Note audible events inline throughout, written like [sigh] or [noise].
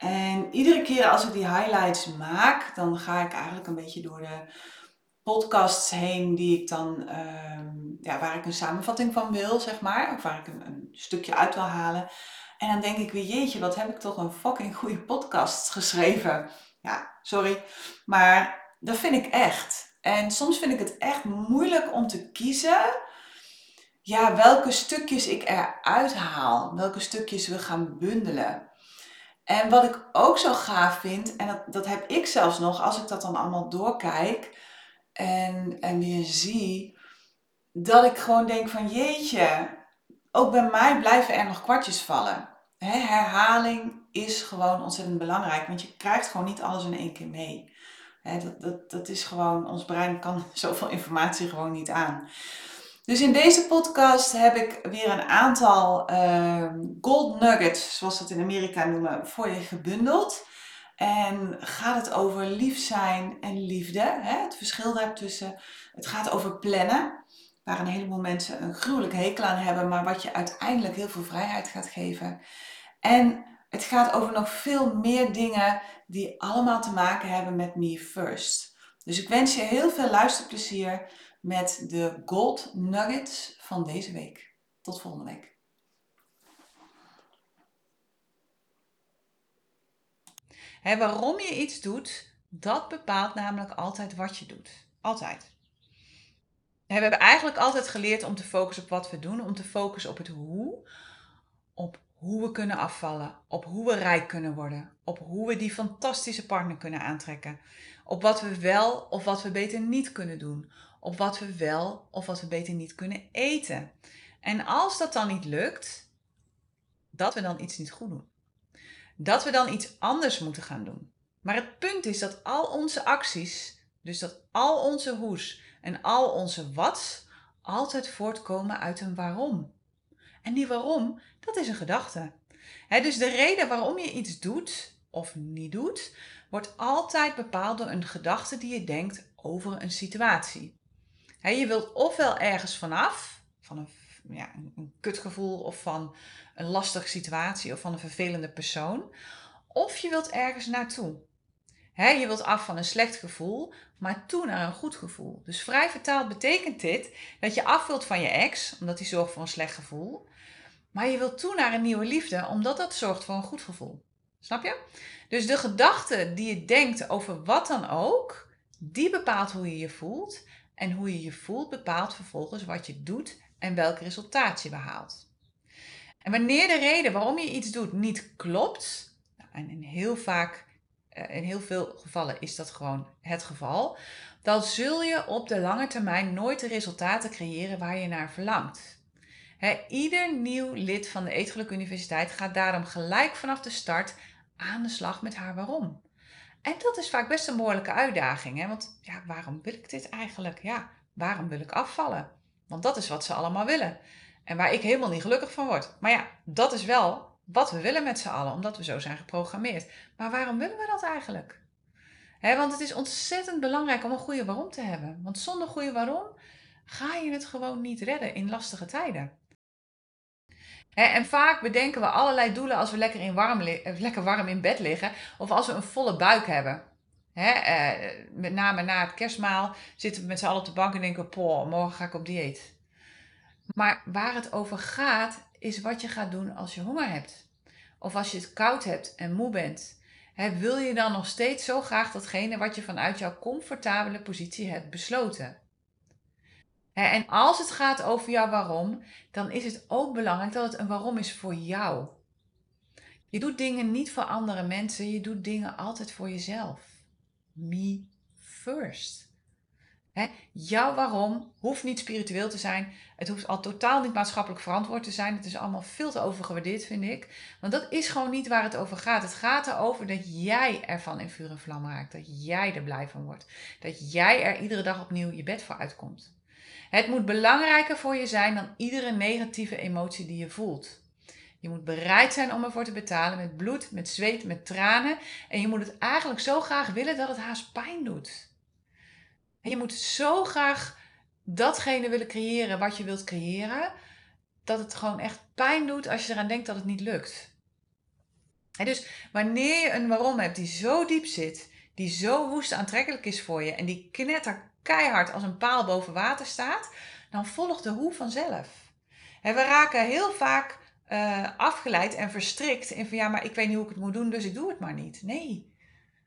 En iedere keer als ik die highlights maak, dan ga ik eigenlijk een beetje door de podcasts heen die ik dan, ehm, ja, waar ik een samenvatting van wil, zeg maar. Of waar ik een, een, stukje uit wil halen. En dan denk ik weer, jeetje, wat heb ik toch een fucking goede podcast geschreven. Ja, sorry. Maar dat vind ik echt. En soms vind ik het echt moeilijk om te kiezen ja, welke stukjes ik eruit haal. Welke stukjes we gaan bundelen. En wat ik ook zo gaaf vind, en dat, dat heb ik zelfs nog als ik dat dan allemaal doorkijk en, en weer zie, dat ik gewoon denk van jeetje, ook bij mij blijven er nog kwartjes vallen. herhaling is gewoon ontzettend belangrijk, want je krijgt gewoon niet alles in één keer mee. dat, dat, dat is gewoon, ons brein kan [laughs] zoveel informatie gewoon niet aan. Dus in deze podcast heb ik weer een aantal uh, gold nuggets, zoals ze het in Amerika noemen, voor je gebundeld. En gaat het over lief zijn en liefde, hè? het verschil daartussen. Het gaat over plannen, waar een heleboel mensen een gruwelijk hekel aan hebben, maar wat je uiteindelijk heel veel vrijheid gaat geven. En het gaat over nog veel meer dingen die allemaal te maken hebben met me first. Dus ik wens je heel veel luisterplezier met de Gold Nuggets van deze week. Tot volgende week. waarom je iets doet, dat bepaalt namelijk altijd wat je doet. Altijd. we hebben eigenlijk altijd geleerd om te focussen op wat we doen, om te focussen op het hoe, op hoe we kunnen afvallen, op hoe we rijk kunnen worden, op hoe we die fantastische partner kunnen aantrekken, op wat we wel of wat we beter niet kunnen doen, op wat we wel of wat we beter niet kunnen eten. En als dat dan niet lukt, dat we dan iets niet goed doen. Dat we dan iets anders moeten gaan doen. Maar het punt is dat al onze acties, dus dat al onze hoes en al onze wat, altijd voortkomen uit een waarom. En die waarom, dat is een gedachte. dus de reden waarom je iets doet of niet doet, wordt altijd bepaald door een gedachte die je denkt over een situatie je wilt ofwel ergens vanaf, van een, ja, een kutgevoel of van een lastige situatie of van een vervelende persoon, of je wilt ergens naartoe. je wilt af van een slecht gevoel, maar toe naar een goed gevoel. Dus vrij vertaald betekent dit dat je af wilt van je ex, omdat die zorgt voor een slecht gevoel. Maar je wilt toe naar een nieuwe liefde, omdat dat zorgt voor een goed gevoel. Snap je? Dus de gedachte die je denkt over wat dan ook, die bepaalt hoe je je voelt. En hoe je je voelt bepaalt vervolgens wat je doet en welk resultaat je behaalt. En wanneer de reden waarom je iets doet niet klopt, nou, en in heel vaak, eh, in heel veel gevallen is dat gewoon het geval, dan zul je op de lange termijn nooit de resultaten creëren waar je naar verlangt. ieder nieuw lid van de Eetgeluk Universiteit gaat daarom gelijk vanaf de start aan de slag met haar waarom. En dat is vaak best een behoorlijke uitdaging. Hè? Want ja, waarom wil ik dit eigenlijk? Ja, waarom wil ik afvallen? Want dat is wat ze allemaal willen. En waar ik helemaal niet gelukkig van word. Maar ja, dat is wel wat we willen met z'n allen, omdat we zo zijn geprogrammeerd. Maar waarom willen we dat eigenlijk? want het is ontzettend belangrijk om een goede waarom te hebben. Want zonder goede waarom ga je het gewoon niet redden in lastige tijden en vaak bedenken we allerlei doelen als we lekker, in warm, eh, lekker warm in bed liggen of als we een volle buik hebben. Eh, met name na het kerstmaal zitten we met z'n allen op de bank en denken: Poh, morgen ga ik op dieet. Maar waar het over gaat, is wat je gaat doen als je honger hebt. Of als je het koud hebt en moe bent. wil je dan nog steeds zo graag datgene wat je vanuit jouw comfortabele positie hebt besloten? En als het gaat over jouw waarom, dan is het ook belangrijk dat het een waarom is voor jou. Je doet dingen niet voor andere mensen, je doet dingen altijd voor jezelf. Me first. jouw waarom hoeft niet spiritueel te zijn. Het hoeft al totaal niet maatschappelijk verantwoord te zijn. Het is allemaal veel te overgewaardeerd, vind ik. Want dat is gewoon niet waar het over gaat. Het gaat erover dat jij ervan in vuur en vlam raakt. Dat jij er blij van wordt. Dat jij er iedere dag opnieuw je bed voor uitkomt. Het moet belangrijker voor je zijn dan iedere negatieve emotie die je voelt. Je moet bereid zijn om ervoor te betalen met bloed, met zweet, met tranen. En je moet het eigenlijk zo graag willen dat het haast pijn doet. En je moet zo graag datgene willen creëren wat je wilt creëren, dat het gewoon echt pijn doet als je eraan denkt dat het niet lukt. En dus wanneer je een waarom hebt die zo diep zit, die zo woest aantrekkelijk is voor je en die knetter keihard als een paal boven water staat, dan volgt de hoe vanzelf. En we raken heel vaak uh, afgeleid en verstrikt in van ja, maar ik weet niet hoe ik het moet doen, dus ik doe het maar niet. Nee,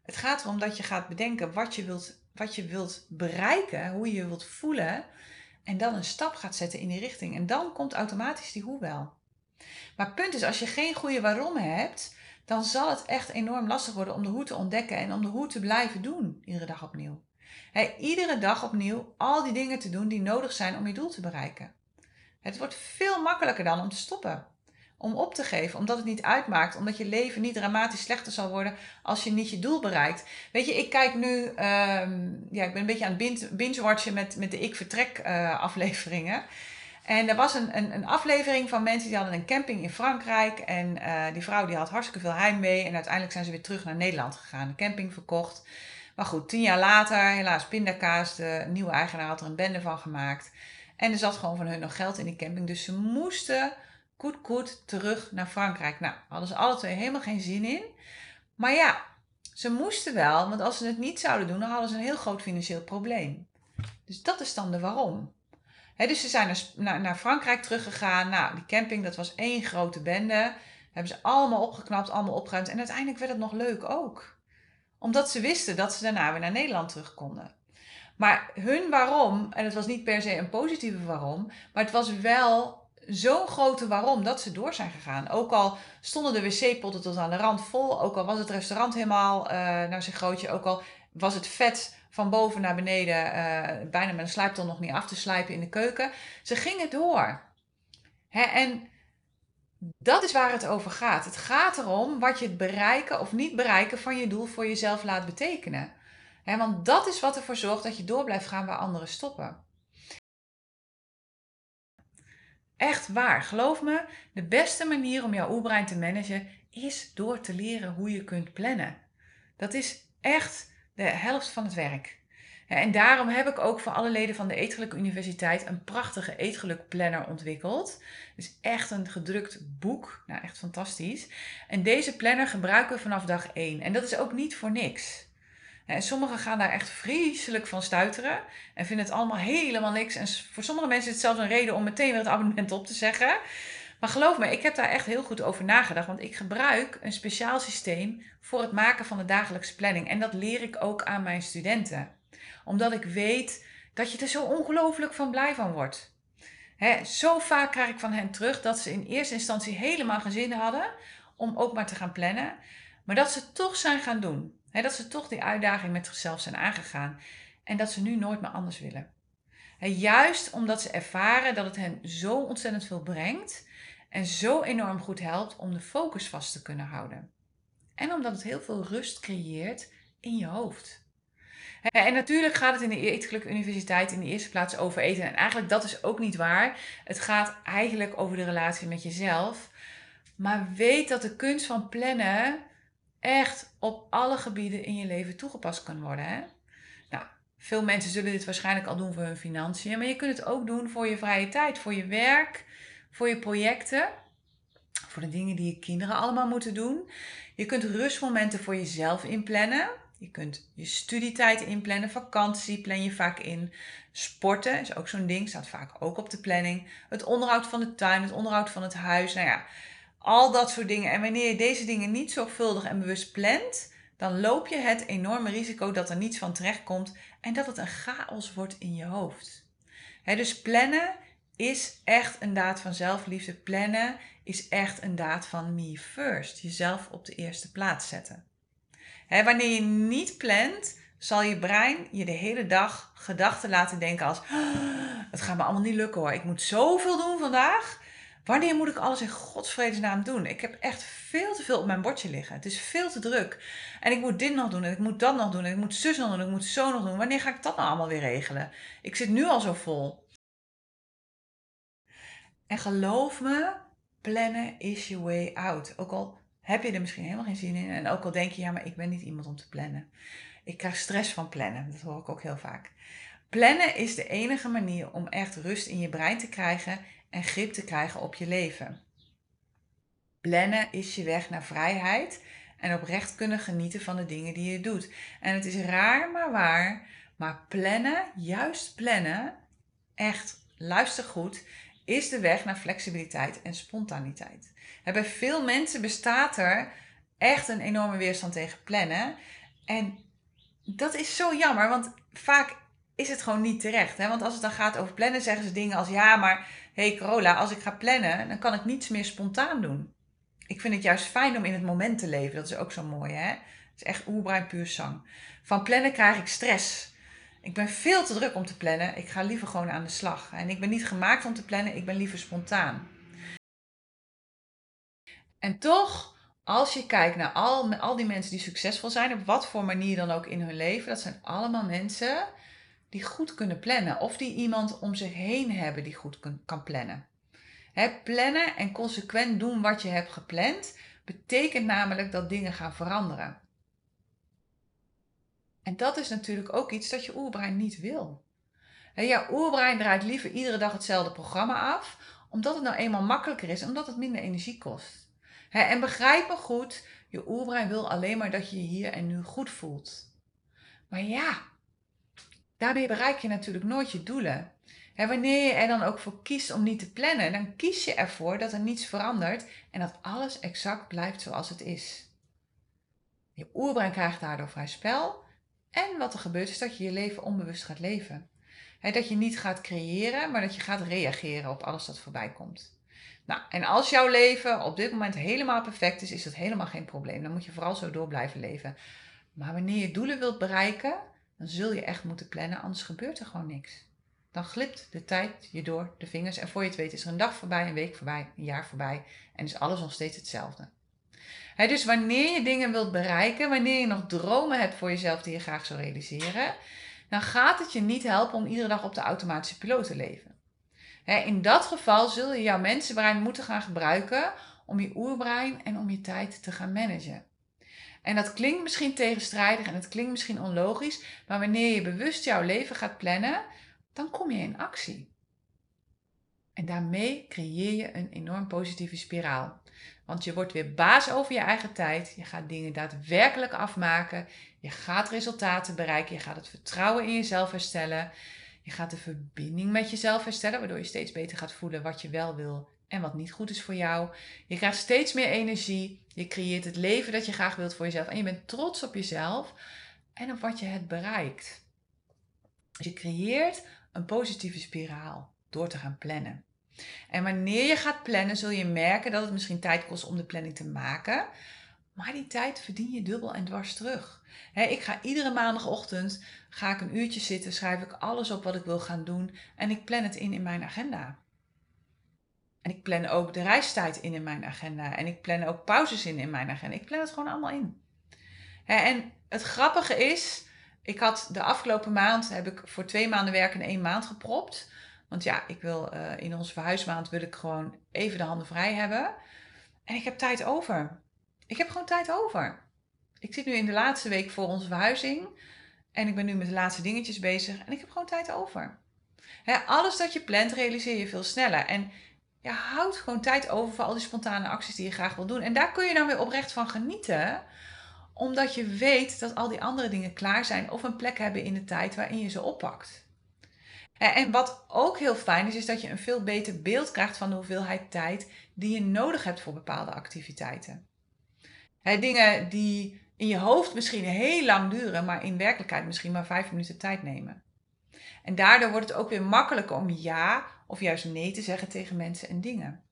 het gaat erom dat je gaat bedenken wat je wilt, wat je wilt bereiken, hoe je je wilt voelen en dan een stap gaat zetten in die richting. En dan komt automatisch die hoe wel. Maar punt is, als je geen goede waarom hebt, dan zal het echt enorm lastig worden om de hoe te ontdekken en om de hoe te blijven doen, iedere dag opnieuw. Hey, iedere dag opnieuw al die dingen te doen die nodig zijn om je doel te bereiken. Het wordt veel makkelijker dan om te stoppen om op te geven, omdat het niet uitmaakt, omdat je leven niet dramatisch slechter zal worden als je niet je doel bereikt. Weet je, ik kijk nu, ehm, ja, ik ben een beetje aan het binge-watchen met, met de Ik Vertrek uh, afleveringen. En er was een, een, een, aflevering van mensen die hadden een camping in Frankrijk. En uh, die vrouw die had hartstikke veel heimwee. En uiteindelijk zijn ze weer terug naar Nederland gegaan. De camping verkocht. Maar goed, tien jaar later, helaas pindakaas. De nieuwe eigenaar had er een bende van gemaakt. En er zat gewoon van hun nog geld in die camping. Dus ze moesten goed, goed terug naar Frankrijk. Nou, hadden ze alle twee helemaal geen zin in. Maar ja, ze moesten wel, want als ze het niet zouden doen, dan hadden ze een heel groot financieel probleem. Dus dat is dan de waarom. dus ze zijn naar, naar, Frankrijk teruggegaan. Nou, die camping, dat was één grote bende. Hebben ze allemaal opgeknapt, allemaal opgeruimd. En uiteindelijk werd het nog leuk ook. Omdat ze wisten dat ze daarna weer naar Nederland terug konden. Maar hun waarom, en het was niet per se een positieve waarom, maar het was wel zo'n grote waarom dat ze door zijn gegaan. Ook al stonden de wc-potten tot aan de rand vol, ook al was het restaurant helemaal uh, naar zijn grootje, ook al was het vet van boven naar beneden, uh, bijna met een slijptol nog niet af te slijpen in de keuken. Ze gingen door. Hè, en dat is waar het over gaat. Het gaat erom wat je het bereiken of niet bereiken van je doel voor jezelf laat betekenen. Want dat is wat ervoor zorgt dat je door blijft gaan waar anderen stoppen. Echt waar, geloof me, de beste manier om jouw oerbrein te managen is door te leren hoe je kunt plannen. Dat is echt de helft van het werk. En daarom heb ik ook voor alle leden van de Eetgeluk Universiteit een prachtige Eetgeluk Planner ontwikkeld. Is echt een gedrukt boek. Nou, echt fantastisch. En deze planner gebruiken we vanaf dag 1. En dat is ook niet voor niks. En sommigen gaan daar echt vreselijk van stuiteren en vinden het allemaal helemaal niks. En voor sommige mensen is het zelfs een reden om meteen weer het abonnement op te zeggen. Maar geloof me, ik heb daar echt heel goed over nagedacht. Want ik gebruik een speciaal systeem voor het maken van de dagelijkse planning. En dat leer ik ook aan mijn studenten. Omdat ik weet dat je er zo ongelooflijk van blij van wordt. He, zo vaak krijg ik van hen terug dat ze in eerste instantie helemaal geen zin hadden om ook maar te gaan plannen. Maar dat ze toch zijn gaan doen dat ze toch die uitdaging met zichzelf zijn aangegaan en dat ze nu nooit meer anders willen. juist omdat ze ervaren dat het hen zo ontzettend veel brengt en zo enorm goed helpt om de focus vast te kunnen houden. En omdat het heel veel rust creëert in je hoofd. En natuurlijk gaat het in de Eetgeluk Universiteit in de eerste plaats over eten. En eigenlijk dat is ook niet waar. Het gaat eigenlijk over de relatie met jezelf. Maar weet dat de kunst van plannen echt op alle gebieden in je leven toegepast kan worden. Hè? Nou, veel mensen zullen dit waarschijnlijk al doen voor hun financiën, maar je kunt het ook doen voor je vrije tijd, voor je werk, voor je projecten, voor de dingen die je kinderen allemaal moeten doen. Je kunt rustmomenten voor jezelf inplannen. Je kunt je studietijd inplannen, vakantie plan je vaak in. Sporten is ook zo'n ding, staat vaak ook op de planning. Het onderhoud van de tuin, het onderhoud van het huis. Nou ja, al dat soort dingen. En wanneer je deze dingen niet zorgvuldig en bewust plant, dan loop je het enorme risico dat er niets van terecht komt en dat het een chaos wordt in je hoofd. dus plannen is echt een daad van zelfliefde. Plannen is echt een daad van me first. Jezelf op de eerste plaats zetten. Wanneer je niet plant, zal je brein je de hele dag gedachten laten denken als... Het gaat me allemaal niet lukken hoor. Ik moet zoveel doen vandaag. Wanneer moet ik alles in godsvredesnaam doen? Ik heb echt veel te veel op mijn bordje liggen. Het is veel te druk. En ik moet dit nog doen en ik moet dat nog doen en ik moet zus nog doen en ik moet zo nog doen. Wanneer ga ik dat nou allemaal weer regelen? Ik zit nu al zo vol. En geloof me, plannen is your way out. Ook al heb je er misschien helemaal geen zin in en ook al denk je, ja, maar ik ben niet iemand om te plannen. Ik krijg stress van plannen, dat hoor ik ook heel vaak. Plannen is de enige manier om echt rust in je brein te krijgen en grip te krijgen op je leven. Plannen is je weg naar vrijheid en oprecht kunnen genieten van de dingen die je doet. En het is raar maar waar, maar plannen, juist plannen, echt, luister goed, is de weg naar flexibiliteit en spontaniteit. Bij veel mensen bestaat er echt een enorme weerstand tegen plannen. En dat is zo jammer, want vaak is het gewoon niet terecht. Hè? Want als het dan gaat over plannen, zeggen ze dingen als: ja, maar hey Carola, als ik ga plannen, dan kan ik niets meer spontaan doen. Ik vind het juist fijn om in het moment te leven. Dat is ook zo mooi, hè? Het is echt oerbrein puur zang. Van plannen krijg ik stress. Ik ben veel te druk om te plannen. Ik ga liever gewoon aan de slag. En ik ben niet gemaakt om te plannen. Ik ben liever spontaan. En toch, als je kijkt naar al, al die mensen die succesvol zijn, op wat voor manier dan ook in hun leven, dat zijn allemaal mensen die goed kunnen plannen. Of die iemand om zich heen hebben die goed kan plannen. plannen en consequent doen wat je hebt gepland, betekent namelijk dat dingen gaan veranderen. En dat is natuurlijk ook iets dat je oerbrein niet wil. Ja, jouw oerbrein draait liever iedere dag hetzelfde programma af, omdat het nou eenmaal makkelijker is, omdat het minder energie kost. En begrijp me goed, je oerbrein wil alleen maar dat je je hier en nu goed voelt. Maar ja, daarmee bereik je natuurlijk nooit je doelen. En wanneer je er dan ook voor kiest om niet te plannen, dan kies je ervoor dat er niets verandert en dat alles exact blijft zoals het is. Je oerbrein krijgt daardoor vrij spel en wat er gebeurt is dat je je leven onbewust gaat leven. dat je niet gaat creëren, maar dat je gaat reageren op alles dat voorbij komt. Nou, en als jouw leven op dit moment helemaal perfect is, is dat helemaal geen probleem. Dan moet je vooral zo door blijven leven. Maar wanneer je doelen wilt bereiken, dan zul je echt moeten plannen, anders gebeurt er gewoon niks. Dan glipt de tijd je door de vingers en voor je het weet is er een dag voorbij, een week voorbij, een jaar voorbij en is alles nog steeds hetzelfde dus wanneer je dingen wilt bereiken, wanneer je nog dromen hebt voor jezelf die je graag zou realiseren, dan gaat het je niet helpen om iedere dag op de automatische piloot te leven. in dat geval zul je jouw mensenbrein moeten gaan gebruiken om je oerbrein en om je tijd te gaan managen. En dat klinkt misschien tegenstrijdig en het klinkt misschien onlogisch, maar wanneer je bewust jouw leven gaat plannen, dan kom je in actie. En daarmee creëer je een enorm positieve spiraal. Want je wordt weer baas over je eigen tijd. Je gaat dingen daadwerkelijk afmaken. Je gaat resultaten bereiken. Je gaat het vertrouwen in jezelf herstellen. Je gaat de verbinding met jezelf herstellen, waardoor je steeds beter gaat voelen wat je wel wil en wat niet goed is voor jou. Je krijgt steeds meer energie. Je creëert het leven dat je graag wilt voor jezelf. En je bent trots op jezelf en op wat je hebt bereikt. Dus je creëert een positieve spiraal door te gaan plannen. En wanneer je gaat plannen, zul je merken dat het misschien tijd kost om de planning te maken. Maar die tijd verdien je dubbel en dwars terug. ik ga iedere maandagochtend ga ik een uurtje zitten, schrijf ik alles op wat ik wil gaan doen en ik plan het in in mijn agenda. En ik plan ook de reistijd in in mijn agenda en ik plan ook pauzes in in mijn agenda. Ik plan het gewoon allemaal in. en het grappige is, ik had de afgelopen maand heb ik voor twee maanden werk in één maand gepropt. Want ja, ik wil uh, in onze verhuismaand wil ik gewoon even de handen vrij hebben. En ik heb tijd over. Ik heb gewoon tijd over. Ik zit nu in de laatste week voor onze verhuizing. En ik ben nu met de laatste dingetjes bezig. En ik heb gewoon tijd over. alles dat je plant, realiseer je veel sneller. En je houdt gewoon tijd over voor al die spontane acties die je graag wil doen. En daar kun je dan weer oprecht van genieten. Omdat je weet dat al die andere dingen klaar zijn of een plek hebben in de tijd waarin je ze oppakt. En wat ook heel fijn is, is dat je een veel beter beeld krijgt van de hoeveelheid tijd die je nodig hebt voor bepaalde activiteiten. dingen die in je hoofd misschien heel lang duren, maar in werkelijkheid misschien maar vijf minuten tijd nemen. En daardoor wordt het ook weer makkelijker om ja of juist nee te zeggen tegen mensen en dingen.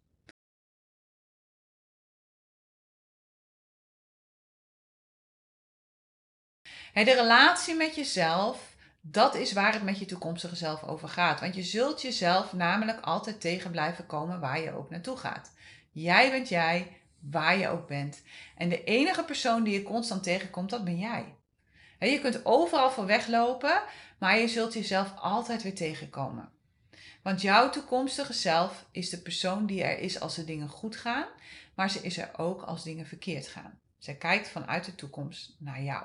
de relatie met jezelf, dat is waar het met je toekomstige zelf over gaat. Want je zult jezelf namelijk altijd tegen blijven komen waar je ook naartoe gaat. Jij bent jij, waar je ook bent. En de enige persoon die je constant tegenkomt, dat ben jij. Je kunt overal voor weglopen, maar je zult jezelf altijd weer tegenkomen. Want jouw toekomstige zelf is de persoon die er is als de dingen goed gaan, maar ze is er ook als dingen verkeerd gaan. Zij kijkt vanuit de toekomst naar jou.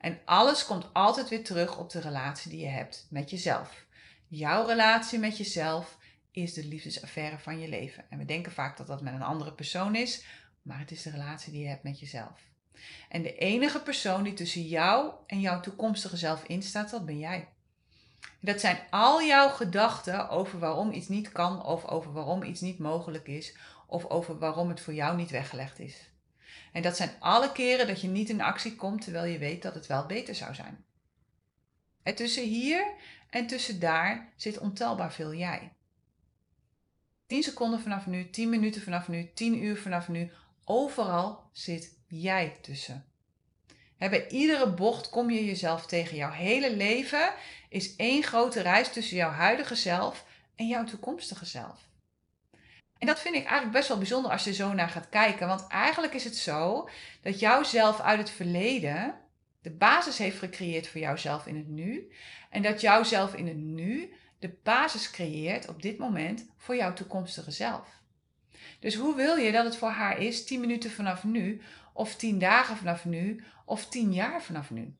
En alles komt altijd weer terug op de relatie die je hebt met jezelf. Jouw relatie met jezelf is de liefdesaffaire van je leven. En we denken vaak dat dat met een andere persoon is, maar het is de relatie die je hebt met jezelf. En de enige persoon die tussen jou en jouw toekomstige zelf instaat, dat ben jij. Dat zijn al jouw gedachten over waarom iets niet kan, of over waarom iets niet mogelijk is, of over waarom het voor jou niet weggelegd is. En dat zijn alle keren dat je niet in actie komt terwijl je weet dat het wel beter zou zijn. En tussen hier en tussen daar zit ontelbaar veel jij. 10 seconden vanaf nu, 10 minuten vanaf nu, 10 uur vanaf nu, overal zit jij tussen. bij iedere bocht kom je jezelf tegen. Jouw hele leven is één grote reis tussen jouw huidige zelf en jouw toekomstige zelf. En dat vind ik eigenlijk best wel bijzonder als je zo naar gaat kijken. Want eigenlijk is het zo dat jouw zelf uit het verleden de basis heeft gecreëerd voor jouzelf in het nu. En dat jouw zelf in het nu de basis creëert op dit moment voor jouw toekomstige zelf. Dus hoe wil je dat het voor haar is 10 minuten vanaf nu, of 10 dagen vanaf nu, of 10 jaar vanaf nu?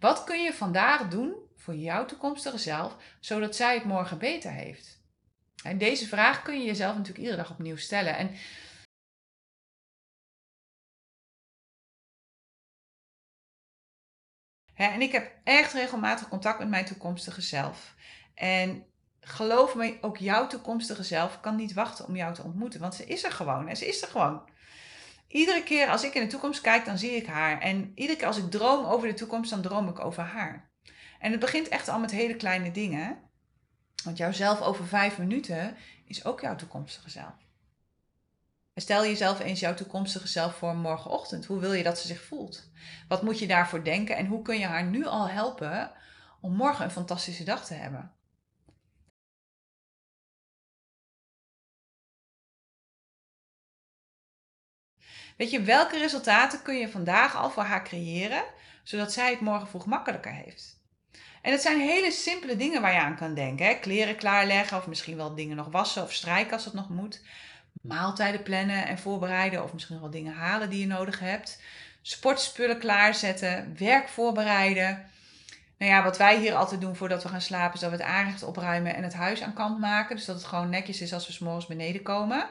Wat kun je vandaag doen voor jouw toekomstige zelf, zodat zij het morgen beter heeft? En deze vraag kun je jezelf natuurlijk iedere dag opnieuw stellen. En en ik heb echt regelmatig contact met mijn toekomstige zelf. En geloof me, ook jouw toekomstige zelf kan niet wachten om jou te ontmoeten. Want ze is er gewoon. En ze is er gewoon. Iedere keer als ik in de toekomst kijk, dan zie ik haar. En iedere keer als ik droom over de toekomst, dan droom ik over haar. En het begint echt al met hele kleine dingen. Want jouzelf over vijf minuten is ook jouw toekomstige zelf. Stel jezelf eens jouw toekomstige zelf voor morgenochtend. Hoe wil je dat ze zich voelt? Wat moet je daarvoor denken en hoe kun je haar nu al helpen om morgen een fantastische dag te hebben? Weet je, welke resultaten kun je vandaag al voor haar creëren, zodat zij het morgen vroeg makkelijker heeft? En dat zijn hele simpele dingen waar je aan kan denken. Hè? Kleren klaarleggen of misschien wel dingen nog wassen of strijken als dat nog moet. Maaltijden plannen en voorbereiden of misschien wel dingen halen die je nodig hebt. Sportspullen klaarzetten, werk voorbereiden. Nou ja, wat wij hier altijd doen voordat we gaan slapen is dat we het aanrecht opruimen en het huis aan kant maken. Dus dat het gewoon netjes is als we s'morgens beneden komen.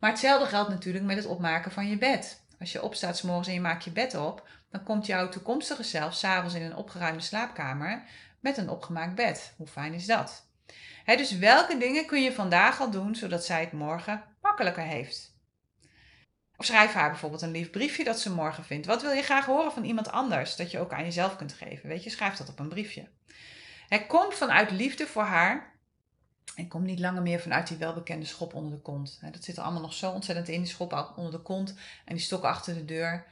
Maar hetzelfde geldt natuurlijk met het opmaken van je bed. Als je opstaat s'morgens en je maakt je bed op, dan komt jouw toekomstige zelf s'avonds in een opgeruimde slaapkamer met een opgemaakt bed. Hoe fijn is dat? dus welke dingen kun je vandaag al doen zodat zij het morgen makkelijker heeft? Of schrijf haar bijvoorbeeld een lief briefje dat ze morgen vindt. Wat wil je graag horen van iemand anders dat je ook aan jezelf kunt geven? Weet je, schrijf dat op een briefje. Het komt vanuit liefde voor haar en kom niet langer meer vanuit die welbekende schop onder de kont. Dat zit er allemaal nog zo ontzettend in, die schop onder de kont en die stok achter de deur.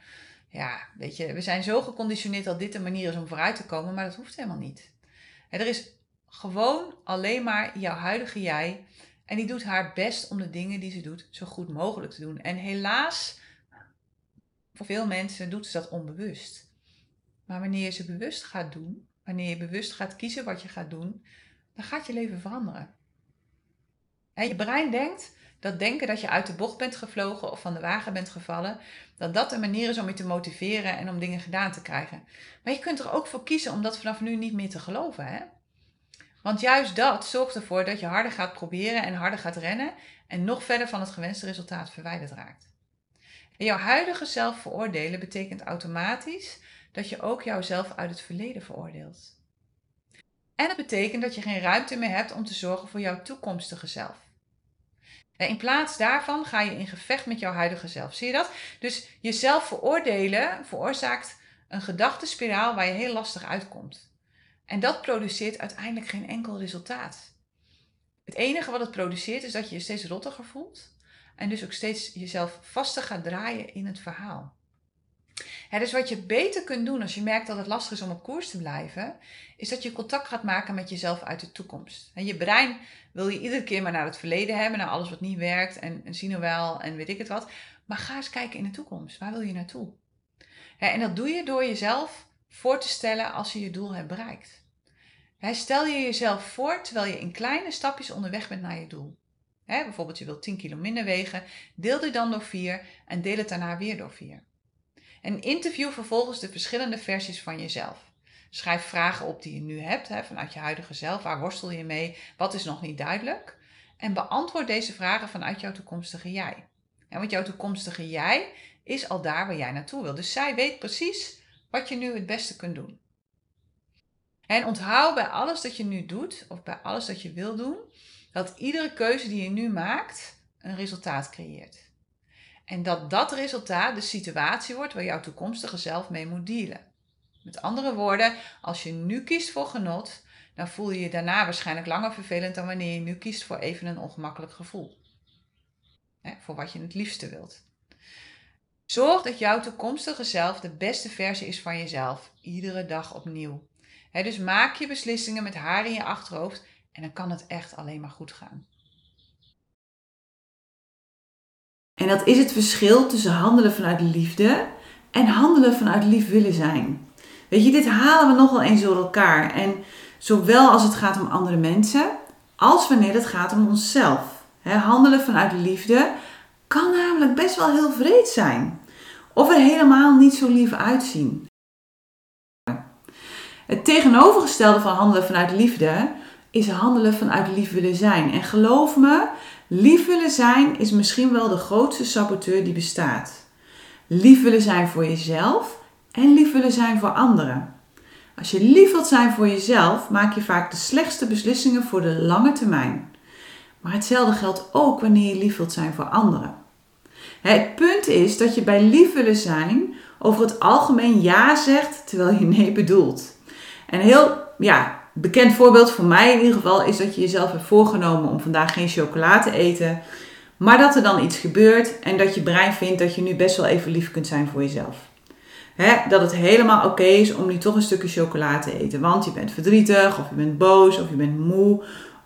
Ja, weet je, we zijn zo geconditioneerd dat dit een manier is om vooruit te komen, maar dat hoeft helemaal niet. Er is gewoon alleen maar jouw huidige jij. En die doet haar best om de dingen die ze doet zo goed mogelijk te doen. En helaas, voor veel mensen doet ze dat onbewust. Maar wanneer je ze bewust gaat doen, wanneer je bewust gaat kiezen wat je gaat doen, dan gaat je leven veranderen. En je brein denkt dat denken dat je uit de bocht bent gevlogen of van de wagen bent gevallen, dat dat een manier is om je te motiveren en om dingen gedaan te krijgen. Maar je kunt er ook voor kiezen om dat vanaf nu niet meer te geloven. Hè? Want juist dat zorgt ervoor dat je harder gaat proberen en harder gaat rennen en nog verder van het gewenste resultaat verwijderd raakt. En jouw huidige zelf veroordelen betekent automatisch dat je ook jouzelf uit het verleden veroordeelt. En het betekent dat je geen ruimte meer hebt om te zorgen voor jouw toekomstige zelf. In plaats daarvan ga je in gevecht met jouw huidige zelf. Zie je dat? Dus jezelf veroordelen veroorzaakt een gedachtenspiraal waar je heel lastig uitkomt. En dat produceert uiteindelijk geen enkel resultaat. Het enige wat het produceert is dat je je steeds rottiger voelt en dus ook steeds jezelf vaster gaat draaien in het verhaal. Dus wat je beter kunt doen als je merkt dat het lastig is om op koers te blijven, is dat je contact gaat maken met jezelf uit de toekomst. En je brein wil je iedere keer maar naar het verleden hebben, naar alles wat niet werkt en, en zien we wel en weet ik het wat. Maar ga eens kijken in de toekomst. Waar wil je naartoe? en dat doe je door jezelf voor te stellen als je je doel hebt bereikt. stel je jezelf voor terwijl je in kleine stapjes onderweg bent naar je doel. bijvoorbeeld je wilt 10 kilo minder wegen, deel dit dan door 4 en deel het daarna weer door 4. En interview vervolgens de verschillende versies van jezelf. Schrijf vragen op die je nu hebt, vanuit je huidige zelf. Waar worstel je mee? Wat is nog niet duidelijk? En beantwoord deze vragen vanuit jouw toekomstige jij. Want jouw toekomstige jij is al daar waar jij naartoe wil. Dus zij weet precies wat je nu het beste kunt doen. En onthoud bij alles dat je nu doet, of bij alles dat je wil doen, dat iedere keuze die je nu maakt een resultaat creëert. En dat dat resultaat de situatie wordt waar jouw toekomstige zelf mee moet dealen. Met andere woorden, als je nu kiest voor genot, dan voel je je daarna waarschijnlijk langer vervelend dan wanneer je nu kiest voor even een ongemakkelijk gevoel. voor wat je het liefste wilt. Zorg dat jouw toekomstige zelf de beste versie is van jezelf, iedere dag opnieuw. dus maak je beslissingen met haar in je achterhoofd en dan kan het echt alleen maar goed gaan. En dat is het verschil tussen handelen vanuit liefde en handelen vanuit lief willen zijn. Weet je, dit halen we nogal eens door elkaar. En zowel als het gaat om andere mensen, als wanneer het gaat om onszelf. handelen vanuit liefde kan namelijk best wel heel vreed zijn. Of er helemaal niet zo lief uitzien. Het tegenovergestelde van handelen vanuit liefde is handelen vanuit lief willen zijn. En geloof me, lief willen zijn is misschien wel de grootste saboteur die bestaat. Lief willen zijn voor jezelf en lief willen zijn voor anderen. Als je lief wilt zijn voor jezelf, maak je vaak de slechtste beslissingen voor de lange termijn. Maar hetzelfde geldt ook wanneer je lief wilt zijn voor anderen. Het punt is dat je bij lief willen zijn over het algemeen ja zegt terwijl je nee bedoelt. En heel ja, bekend voorbeeld voor mij in ieder geval is dat je jezelf hebt voorgenomen om vandaag geen chocola te eten. Maar dat er dan iets gebeurt en dat je brein vindt dat je nu best wel even lief kunt zijn voor jezelf. dat het helemaal oké is om nu toch een stukje chocola te eten. Want je bent verdrietig, of je bent boos, of je bent moe.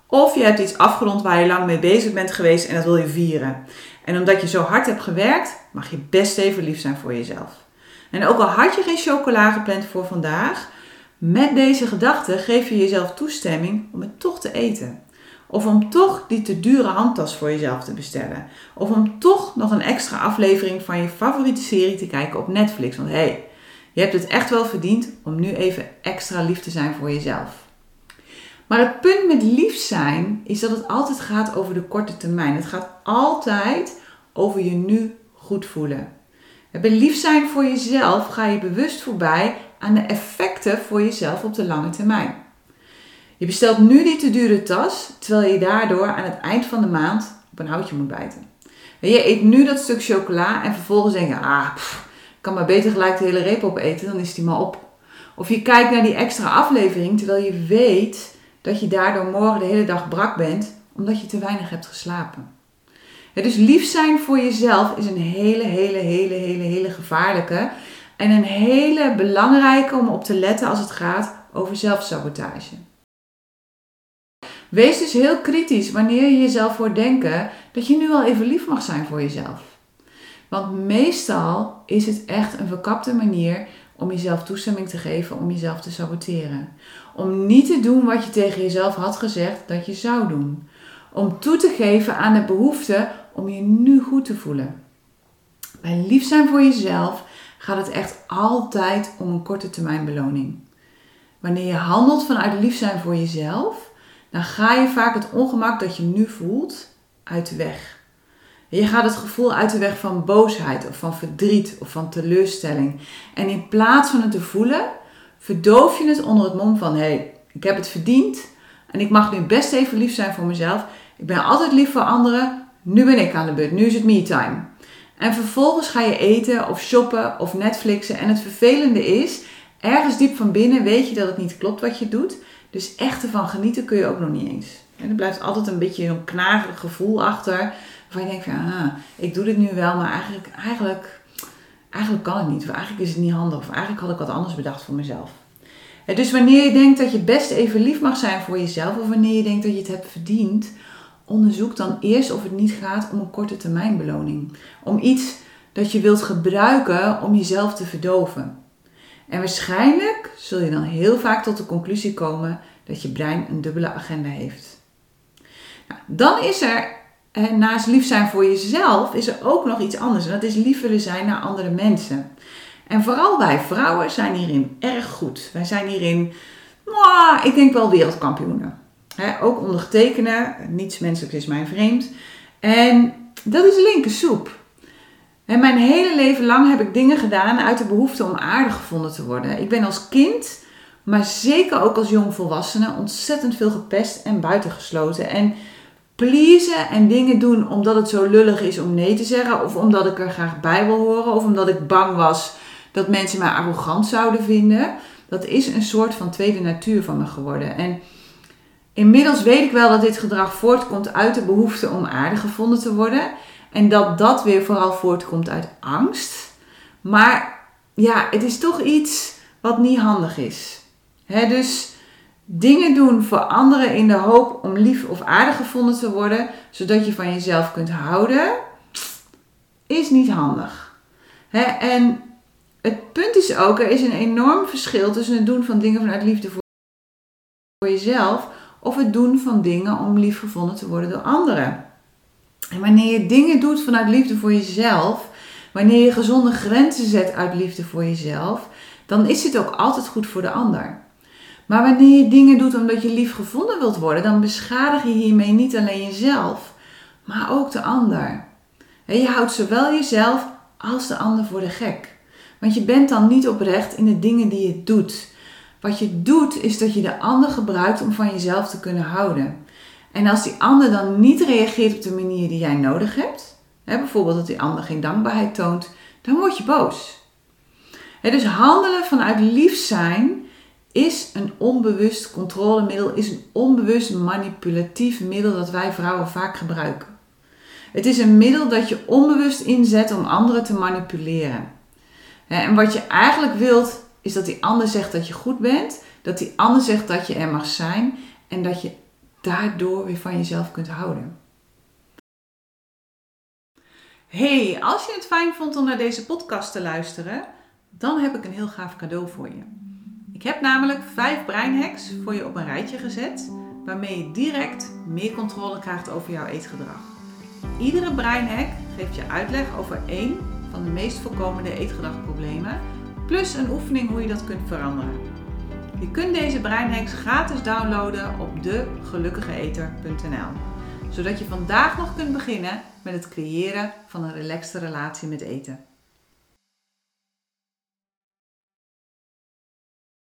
Of je hebt iets afgerond waar je lang mee bezig bent geweest en dat wil je vieren. En omdat je zo hard hebt gewerkt, mag je best even lief zijn voor jezelf. En ook al had je geen chocola gepland voor vandaag, met deze gedachte geef je jezelf toestemming om het toch te eten. Of om toch die te dure handtas voor jezelf te bestellen. Of om toch nog een extra aflevering van je favoriete serie te kijken op Netflix. Want hé, hey, je hebt het echt wel verdiend om nu even extra lief te zijn voor jezelf. Maar het punt met lief zijn is dat het altijd gaat over de korte termijn. Het gaat altijd over je nu goed voelen. Bij lief zijn voor jezelf ga je bewust voorbij aan de effecten voor jezelf op de lange termijn. Je bestelt nu die te dure tas, terwijl je daardoor aan het eind van de maand op een houtje moet bijten. Je eet nu dat stuk chocola en vervolgens denk je, ah, pff, ik kan maar beter gelijk de hele reep opeten, dan is die maar op. Of je kijkt naar die extra aflevering, terwijl je weet dat je daardoor morgen de hele dag brak bent, omdat je te weinig hebt geslapen. dus lief zijn voor jezelf is een hele, hele, hele, hele, hele gevaarlijke. En een hele belangrijke om op te letten als het gaat over zelfsabotage. Wees dus heel kritisch wanneer je jezelf hoort denken dat je nu al even lief mag zijn voor jezelf. Want meestal is het echt een verkapte manier om jezelf toestemming te geven om jezelf te saboteren. Om niet te doen wat je tegen jezelf had gezegd dat je zou doen. Om toe te geven aan de behoefte om je nu goed te voelen. Bij lief zijn voor jezelf gaat het echt altijd om een korte termijn beloning. Wanneer je handelt vanuit lief zijn voor jezelf, dan ga je vaak het ongemak dat je nu voelt uit de weg. Je gaat het gevoel uit de weg van boosheid of van verdriet of van teleurstelling. En in plaats van het te voelen, verdoof je het onder het mom van: hé, hey, ik heb het verdiend en ik mag nu best even lief zijn voor mezelf. Ik ben altijd lief voor anderen. Nu ben ik aan de beurt. Nu is het me time. En vervolgens ga je eten of shoppen of Netflixen. En het vervelende is, ergens diep van binnen weet je dat het niet klopt wat je doet. Dus echt ervan genieten kun je ook nog niet eens. En er blijft altijd een beetje zo'n knagerig gevoel achter. Waarvan je denkt van, ah, ik doe dit nu wel, maar eigenlijk, eigenlijk, eigenlijk kan het niet, of eigenlijk is het niet handig, of eigenlijk had ik wat anders bedacht voor mezelf. Dus wanneer je denkt dat je best even lief mag zijn voor jezelf, of wanneer je denkt dat je het hebt verdiend, onderzoek dan eerst of het niet gaat om een korte termijn beloning. Om iets dat je wilt gebruiken om jezelf te verdoven. En waarschijnlijk zul je dan heel vaak tot de conclusie komen dat je brein een dubbele agenda heeft. Nou, dan is er, naast lief zijn voor jezelf, is er ook nog iets anders. En dat is lief willen zijn naar andere mensen. En vooral wij vrouwen zijn hierin erg goed. Wij zijn hierin, mwah, ik denk wel wereldkampioenen. Ook ondergetekenen, niets menselijks is mij vreemd. En dat is linkersoep. En mijn hele leven lang heb ik dingen gedaan uit de behoefte om aardig gevonden te worden. Ik ben als kind, maar zeker ook als jongvolwassene, ontzettend veel gepest en buitengesloten. En pleasen en dingen doen omdat het zo lullig is om nee te zeggen, of omdat ik er graag bij wil horen, of omdat ik bang was dat mensen mij arrogant zouden vinden. Dat is een soort van tweede natuur van me geworden. En inmiddels weet ik wel dat dit gedrag voortkomt uit de behoefte om aardig gevonden te worden. En dat dat weer vooral voortkomt uit angst. Maar ja, het is toch iets wat niet handig is. dus dingen doen voor anderen in de hoop om lief of aardig gevonden te worden, zodat je van jezelf kunt houden, is niet handig. en het punt is ook, er is een enorm verschil tussen het doen van dingen vanuit liefde voor jezelf of het doen van dingen om lief gevonden te worden door anderen. En wanneer je dingen doet vanuit liefde voor jezelf, wanneer je gezonde grenzen zet uit liefde voor jezelf, dan is dit ook altijd goed voor de ander. Maar wanneer je dingen doet omdat je lief gevonden wilt worden, dan beschadig je hiermee niet alleen jezelf, maar ook de ander. En je houdt zowel jezelf als de ander voor de gek. Want je bent dan niet oprecht in de dingen die je doet. Wat je doet is dat je de ander gebruikt om van jezelf te kunnen houden. En als die ander dan niet reageert op de manier die jij nodig hebt, hè, bijvoorbeeld dat die ander geen dankbaarheid toont, dan word je boos. Hè, dus handelen vanuit lief zijn is een onbewust controlemiddel, is een onbewust manipulatief middel dat wij vrouwen vaak gebruiken. Het is een middel dat je onbewust inzet om anderen te manipuleren. En wat je eigenlijk wilt, is dat die ander zegt dat je goed bent, dat die ander zegt dat je er mag zijn en dat je daardoor weer van jezelf kunt houden. Hey, als je het fijn vond om naar deze podcast te luisteren, dan heb ik een heel gaaf cadeau voor je. Ik heb namelijk vijf breinhacks voor je op een rijtje gezet, waarmee je direct meer controle krijgt over jouw eetgedrag. Iedere breinhack geeft je uitleg over één van de meest voorkomende eetgedragproblemen, plus een oefening hoe je dat kunt veranderen. Je kunt deze breinhacks gratis downloaden op degelukkigeeter.nl, zodat je vandaag nog kunt beginnen met het creëren van een relaxte relatie met eten.